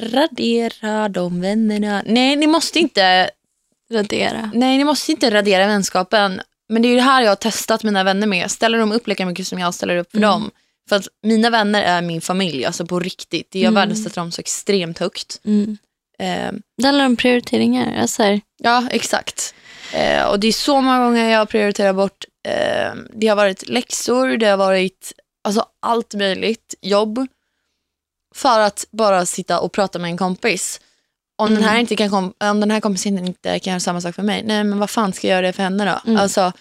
radera de vännerna. Nej, ni måste inte Radera. Nej, ni måste inte radera vänskapen. Men det är det här jag har testat mina vänner med. Ställer de upp lika mycket som jag ställer upp för Mm. dem. För att mina vänner är min familj, alltså på riktigt. Jag Mm. värdesätter dem så extremt högt. Mm. Eh, Det handlar om prioriteringar. Alltså, här, ja, exakt. Eh, och det är så många gånger jag prioriterar bort. Eh, det har varit läxor, det har varit alltså, allt möjligt, jobb. För att bara sitta och prata med en kompis. Om, den, här Mm. inte kan kom- om den här kompisen inte kan göra samma sak för mig, nej men vad fan ska jag göra det för henne då? Mm. Alltså,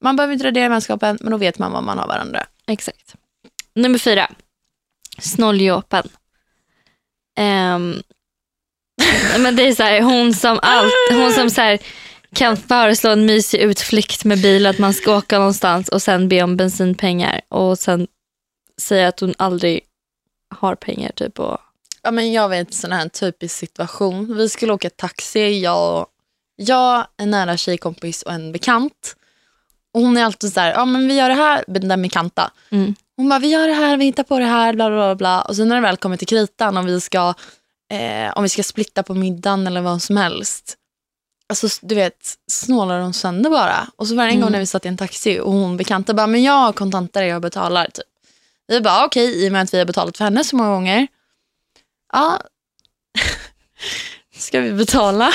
man behöver inte radera vänskapen, men då vet man vad man har varandra. exakt. Nummer fyra. Snåljåpen. Ehm, men det är så här, hon som, allt, hon som så här, kan föreslå en mysig utflykt med bil, att man ska åka någonstans och sen be om bensinpengar och sen säga att hon aldrig har pengar. Typ, och, Ja, men jag vet en sån här typisk situation. Vi skulle åka taxi, jag, jag en nära tjejkompis och en bekant. Och hon är alltid så här, ja men vi gör det här, den med Kanta. Mm. Hon bara, vi gör det här, vi hittar på det här, bla bla bla. Och sen när det väl kommer till kritan, om vi ska, eh, om vi ska splitta på middagen eller vad som helst. Alltså du vet, snålar de sönder bara. Och så varje Mm. gång när vi satt i en taxi och hon bekanta bara, men jag har kontanter, jag betalar. Typ. Vi bara, okej, i och med att vi har betalat för henne så många gånger. Ja, ska vi betala?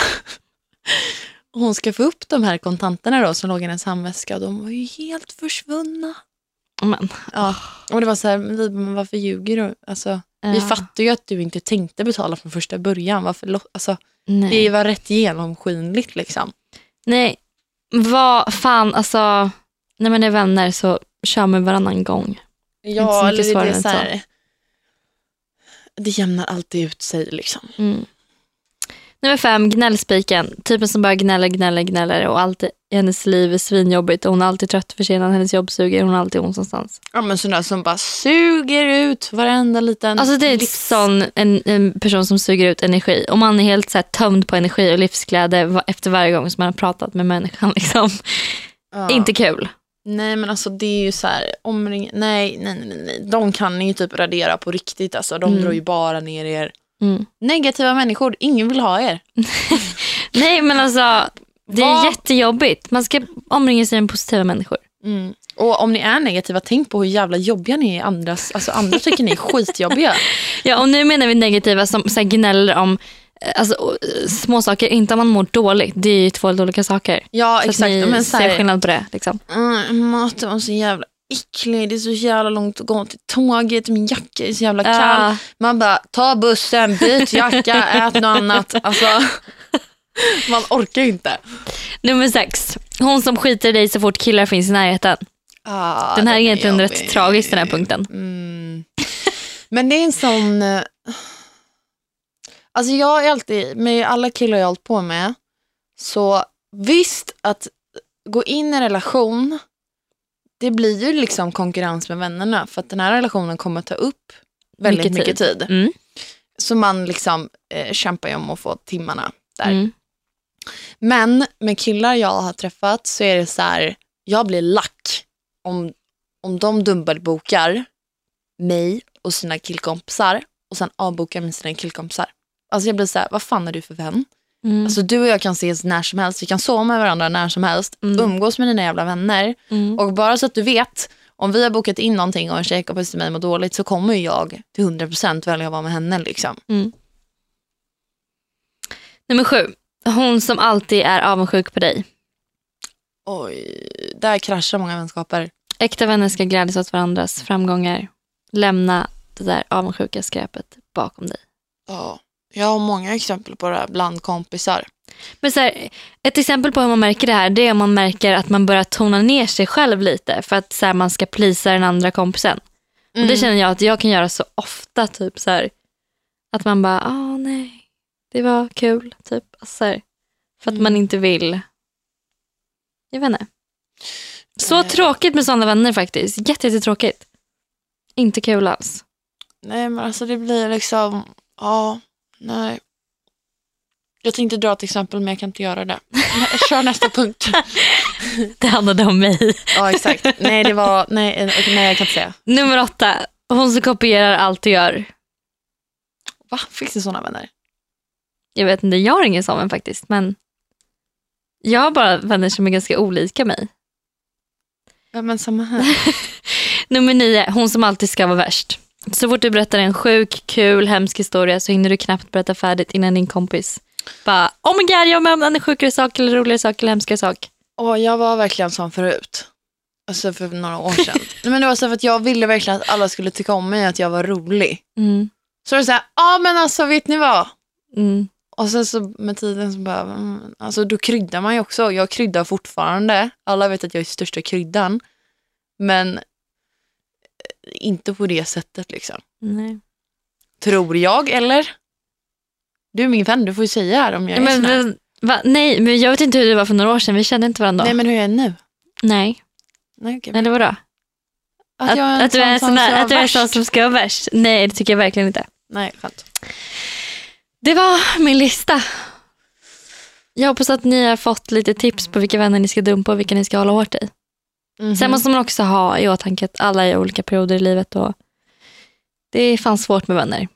Hon ska få upp de här kontanterna då som låg i hennes handväska och de var ju helt försvunna. Men, Ja, och det var så här, men vi varför ljuger du? Alltså, Vi ja, fattar ju att du inte tänkte betala från första början. Varför, alltså, nej. det var rätt genomskinligt liksom. nej, vad fan alltså. När man är vänner så kör man varannan gång. Så Ja, eller det, är så här, det jämnar alltid ut sig liksom. Mm. Nummer fem, gnällspiken. Typen som bara gnäller, gnäller, gnäller och allt i hennes liv är svinjobbigt och hon är alltid trött, försenad, hennes jobb suger, hon har alltid ont någonstans. Ja, men sådana som bara suger ut varenda liten... Alltså det är livs- sån, en, en person som suger ut energi och man är helt så här tömd på energi och livsglädje efter varje gång som man har pratat med människan. Liksom. Ja. Inte kul. Nej men alltså det är ju så här, omring... nej, nej, nej, nej. De kan ni ju typ radera på riktigt alltså. De Mm. drar ju bara ner er. Mm. Negativa människor, ingen vill ha er. Nej men alltså, det är Vad- jättejobbigt. Man ska omringa sig med positiva människor. Mm. Och om ni är negativa, tänk på hur jävla jobbiga ni är. Andras, alltså andra tycker ni är skitjobbiga. Ja, och nu menar vi negativa som så gnäller om alltså, eh, små saker, inte om man mår dåligt. Det är ju två olika saker. Ja Så exakt. att ni Men så ser skillnad på det. Liksom. mm, maten var så jävla äcklig, det är så jävla långt att gå till tåget, min jacka är så jävla kall. Ja. Man bara, ta bussen, byt jacka, ät något annat. Alltså, man orkar ju inte. nummer sex, hon som skiter i dig så fort killar finns i närheten. Ah, den här är egentligen rätt tragisk den här punkten. Mm. Men det är en sån... Alltså jag är alltid, med alla killar jag har hållit på med, så visst att gå in i en relation, det blir ju liksom konkurrens med vännerna för att den här relationen kommer ta upp väldigt Mycket mycket, tid. Mm. Så man liksom eh, kämpar ju om att få timmarna där. Mm. Men med killar jag har träffat så är det så här, jag blir lack om, om de dubbelbokar mig och sina killkompisar och sen avbokar med sina killkompisar. Alltså jag blir så här, vad fan är du för vän? Mm. Alltså du och jag kan ses när som helst, vi kan sova med varandra när som helst, Mm. umgås med dina jävla vänner. Mm. Och bara så att du vet, om vi har bokat in någonting och en tjejkompis till mig mår dåligt så kommer jag till 100% välja att vara med henne. Liksom. Mm. Nummer sju, hon som alltid är avundsjuk på dig. Oj, där kraschar många vänskaper. Äkta vänner ska glädjas åt varandras framgångar. Lämna det där avundsjuka skräpet bakom dig. Ja, jag har många exempel på det här bland kompisar. Men så här, ett exempel på hur man märker det här det är om man märker att man börjar tona ner sig själv lite för att så här, man ska plisa den andra kompisen. Och Mm. det känner jag att jag kan göra så ofta. Typ så här, Att man bara, ah nej, det var kul. Typ, alltså, så här, för att Mm. man inte vill. Jag vet inte. Så Nej. tråkigt med sådana vänner faktiskt. Jätte, jättetråkigt. Inte kul alls. Nej men alltså det blir liksom, ja, nej. Jag tänkte dra ett exempel men jag kan inte göra det. Kör nästa punkt. Det handlade om mig. Ja exakt. Nej det var, nej, okej, nej jag kan inte säga. Nummer åtta. Hon som kopierar allt du gör. Va? Finns det sådana vänner? Jag vet inte, jag har ingen sån vän faktiskt. Men jag har bara vänner som är ganska olika mig. Ja men samma här. Nummer nio, hon som alltid ska vara värst. Så fort du berättar en sjuk, kul, hemsk historia så hinner du knappt berätta färdigt innan din kompis bara oh my god jag var med om en sjukare sak eller roligare sak eller hemskare sak. Och jag var verkligen sån förut. Alltså för några år sedan. Men det var så för att jag ville verkligen att alla skulle tycka om mig, att jag var rolig. Mm. Så det är så ja ah, men alltså vet ni vad? Mm. Och sen så med tiden så bara, mm, alltså då kryddar man ju också. Jag kryddar fortfarande. Alla vet att jag är största kryddan. Men inte på det sättet liksom. Nej. Tror jag, eller? Du är min vän, du får ju säga här om jag är Men, men, va? Nej, men jag vet inte hur det var för några år sedan. Vi kände inte varandra då. Nej men hur är jag nu? Nej. Nej, okej. Eller vadå? Att, Att, jag är att du är en sån att du är en sån som ska vara värst? Nej, det tycker jag verkligen inte. Nej, skönt. Det var min lista. Jag hoppas att ni har fått lite tips på vilka vänner ni ska dumpa och vilka ni ska hålla hårt i. Mhm. Sen måste man också ha i åtanke att alla är i olika perioder i livet och det är fan svårt med vänner.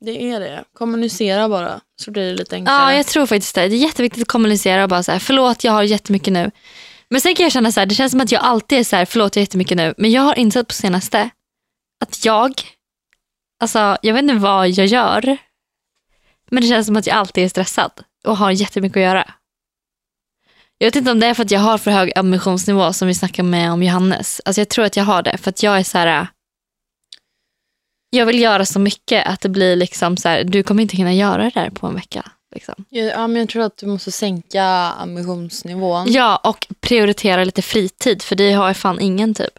Det är det. Kommunicera bara så blir det lite enklare. Ja, jag tror faktiskt det. Det är jätteviktigt att kommunicera och bara så här, förlåt jag har jättemycket nu. Men sen kan jag känna så här, det känns som att jag alltid är så här, förlåt jag har jättemycket nu. Men jag har insett på senaste att jag, alltså jag vet inte vad jag gör. Men det känns som att jag alltid är stressad och har jättemycket att göra. Jag vet inte om det är för att jag har för hög ambitionsnivå som vi snackade med om Johannes. Alltså jag tror att jag har det för att jag är så här. Jag vill göra så mycket att det blir liksom så här, du kommer inte hinna göra det där på en vecka. Liksom. Ja, men jag tror att du måste sänka ambitionsnivån. Ja, och prioritera lite fritid för det har jag fan ingen typ.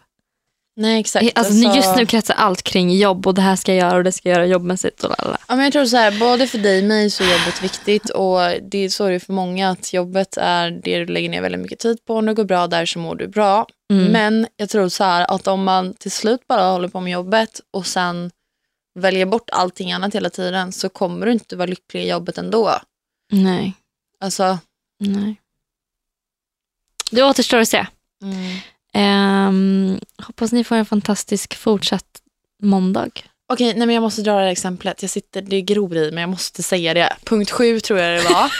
Nej, exakt. Alltså, Just nu kretsar allt kring jobb och det här ska jag göra och det ska jag göra jobbmässigt och. Ja, men jag tror så här, både för dig och mig så är jobbet viktigt och det är så är det för många att jobbet är det du lägger ner väldigt mycket tid på. Om det går bra där så mår du bra. Mm. Men jag tror så här att om man till slut bara håller på med jobbet och sen väljer bort allting annat hela tiden så kommer du inte vara lycklig i jobbet ändå. Nej, Alltså, nej. Det återstår att se. Ehm, hoppas ni får en fantastisk fortsatt måndag. Okej, nej men jag måste dra det här exemplet. Jag sitter, det gror i men jag måste säga det. Punkt sju tror jag det var.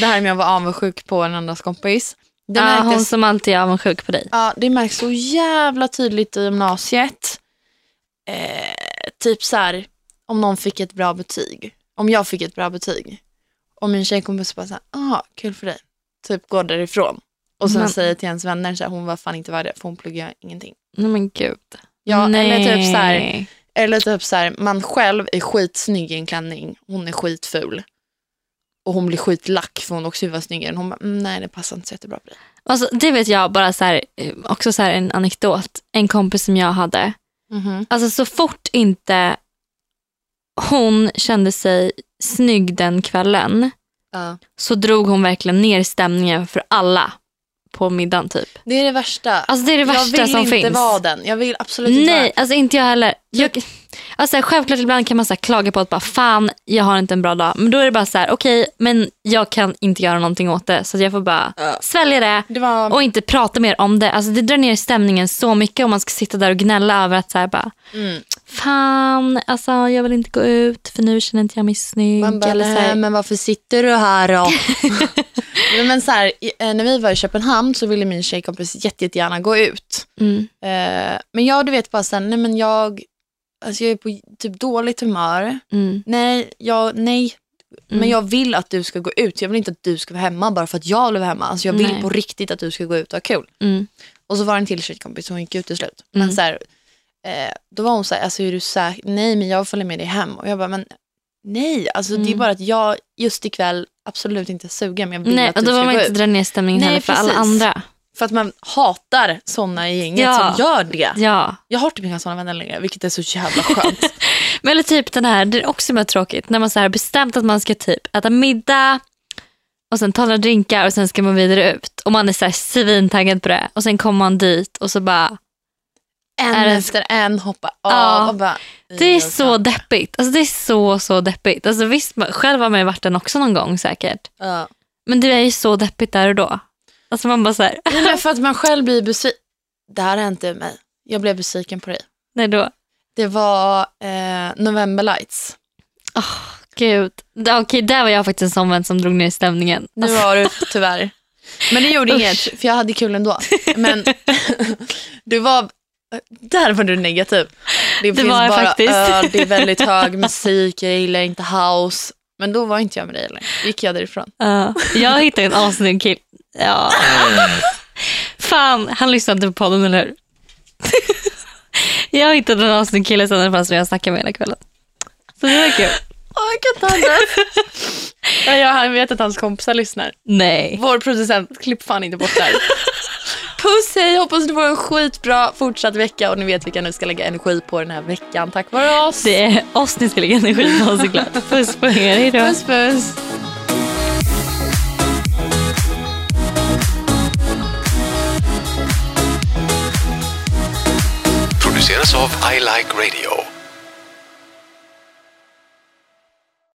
det här med att vara avundsjuk på en annans kompis. Det, Ja, märktes, hon som alltid är avundsjuk på dig. ja, det märks så jävla tydligt i gymnasiet. Eh, typ så här, om någon fick ett bra betyg. Om jag fick ett bra betyg. Och min tjejkompis bara så här, ah, kul för dig. Typ går därifrån. Och sen Men- säger till ens vänner så här, hon var fan inte värd det för hon pluggar ingenting. Nej men gud. Ja, Nej. eller typ så här, Eller typ så här, man själv är skitsnygg i en klänning, hon är skitful. Och hon blir skitlack för hon också vill vara snyggare. Hon bara, mm, nej det passar inte så jättebra på dig. Alltså, det vet jag bara så här, eh, också så här en anekdot. En kompis som jag hade. Alltså så fort inte hon kände sig snygg den kvällen Ja. så drog hon verkligen ner stämningen för alla på middagen typ. Det är det värsta. Alltså det är det värsta jag vill som inte finns. vara den. Jag vill absolut inte Nej, vara alltså inte jag heller. Jag, alltså självklart ibland kan man så klaga på att bara fan, jag har inte en bra dag. Men då är det bara så här, okej, men jag kan inte göra någonting åt det. Så jag får bara Ja. svälja det det. var, och inte prata mer om det. Alltså det drar ner stämningen så mycket om man ska sitta där och gnälla över att så här bara, mm. Fan, alltså jag vill inte gå ut för nu känner inte jag mig snygg. Man bara, eller så "Nej, här, men varför sitter du här då? Men så här, eh, när vi var i Köpenhamn så ville min tjejkompis jätte, jättegärna gå ut. mm, Eh, men jag du vet bara sen, nej men jag, alltså jag är på typ dåligt humör. mm, Nej, jag, nej. Men Mm. jag vill att du ska gå ut. Jag vill inte att du ska vara hemma bara för att jag vill vara hemma. Alltså jag vill Nej. på riktigt att du ska gå ut och ha kul. mm, Och så var det en till tjejkompis som gick ut till slut. Men Mm. så här, eh, då var hon så här, alltså är du säker? Nej, men jag följer med dig hem. Och jag bara, men nej, alltså det är Mm. bara att jag just ikväll absolut inte är sugen, men jag vill Nej, att och du då ska var man gå inte ut. dra ner stämningen Nej, heller för alla precis. andra. För att man hatar sådana i gänget Ja. som gör det. Ja. Jag har typ inga sådana vänner längre, vilket är så jävla skönt. Men eller typ den här, det är också med tråkigt, när man så här bestämt att man ska typ äta middag och sen ta några drinkar och sen ska man vidare ut. Och man är så här svintaggad på det. Och sen kommer man dit och så bara, en Är det- efter en hoppa av Ja. och bara... det är så deppigt. Alltså det är så, så deppigt. Alltså visst, själv har man ju varit den också någon gång säkert. Ja. Men det är ju så deppigt där och då. Alltså man bara så här, Nej, för att man själv blir besviken. Det här är inte mig. Jag blev besviken på dig. nej då. Det var eh, November Lights. Gud. Det- Okej, där var jag faktiskt en sån vän som drog ner stämningen. Nu Alltså, var du tyvärr. Men det gjorde Usch. inget, för jag hade kul ändå. Men du var, där var du negativ. Det, finns var jag bara faktiskt. öl, det är väldigt hög musik, jag gillar inte house. Men då var inte jag med dig längre. gick jag därifrån. Ja, jag hittade en assnygg kille. Ja. Fan, han lyssnade inte på podden, eller hur? jag hittade en assnygg kille sen det fanns jag snackade med hela kvällen. Så det var kul. Åh, jag kan inte det. ja, jag vet att hans kompisar lyssnar. Nej. Vår producent, klipp fan inte bort där. Puss hej, hoppas du får en skitbra fortsatt vecka och ni vet vilka ni ska lägga energi på den här veckan tack vare oss. Det är oss ni ska lägga energi på såklart. Puss på er, hejdå. Puss puss. produceras av I Like Radio.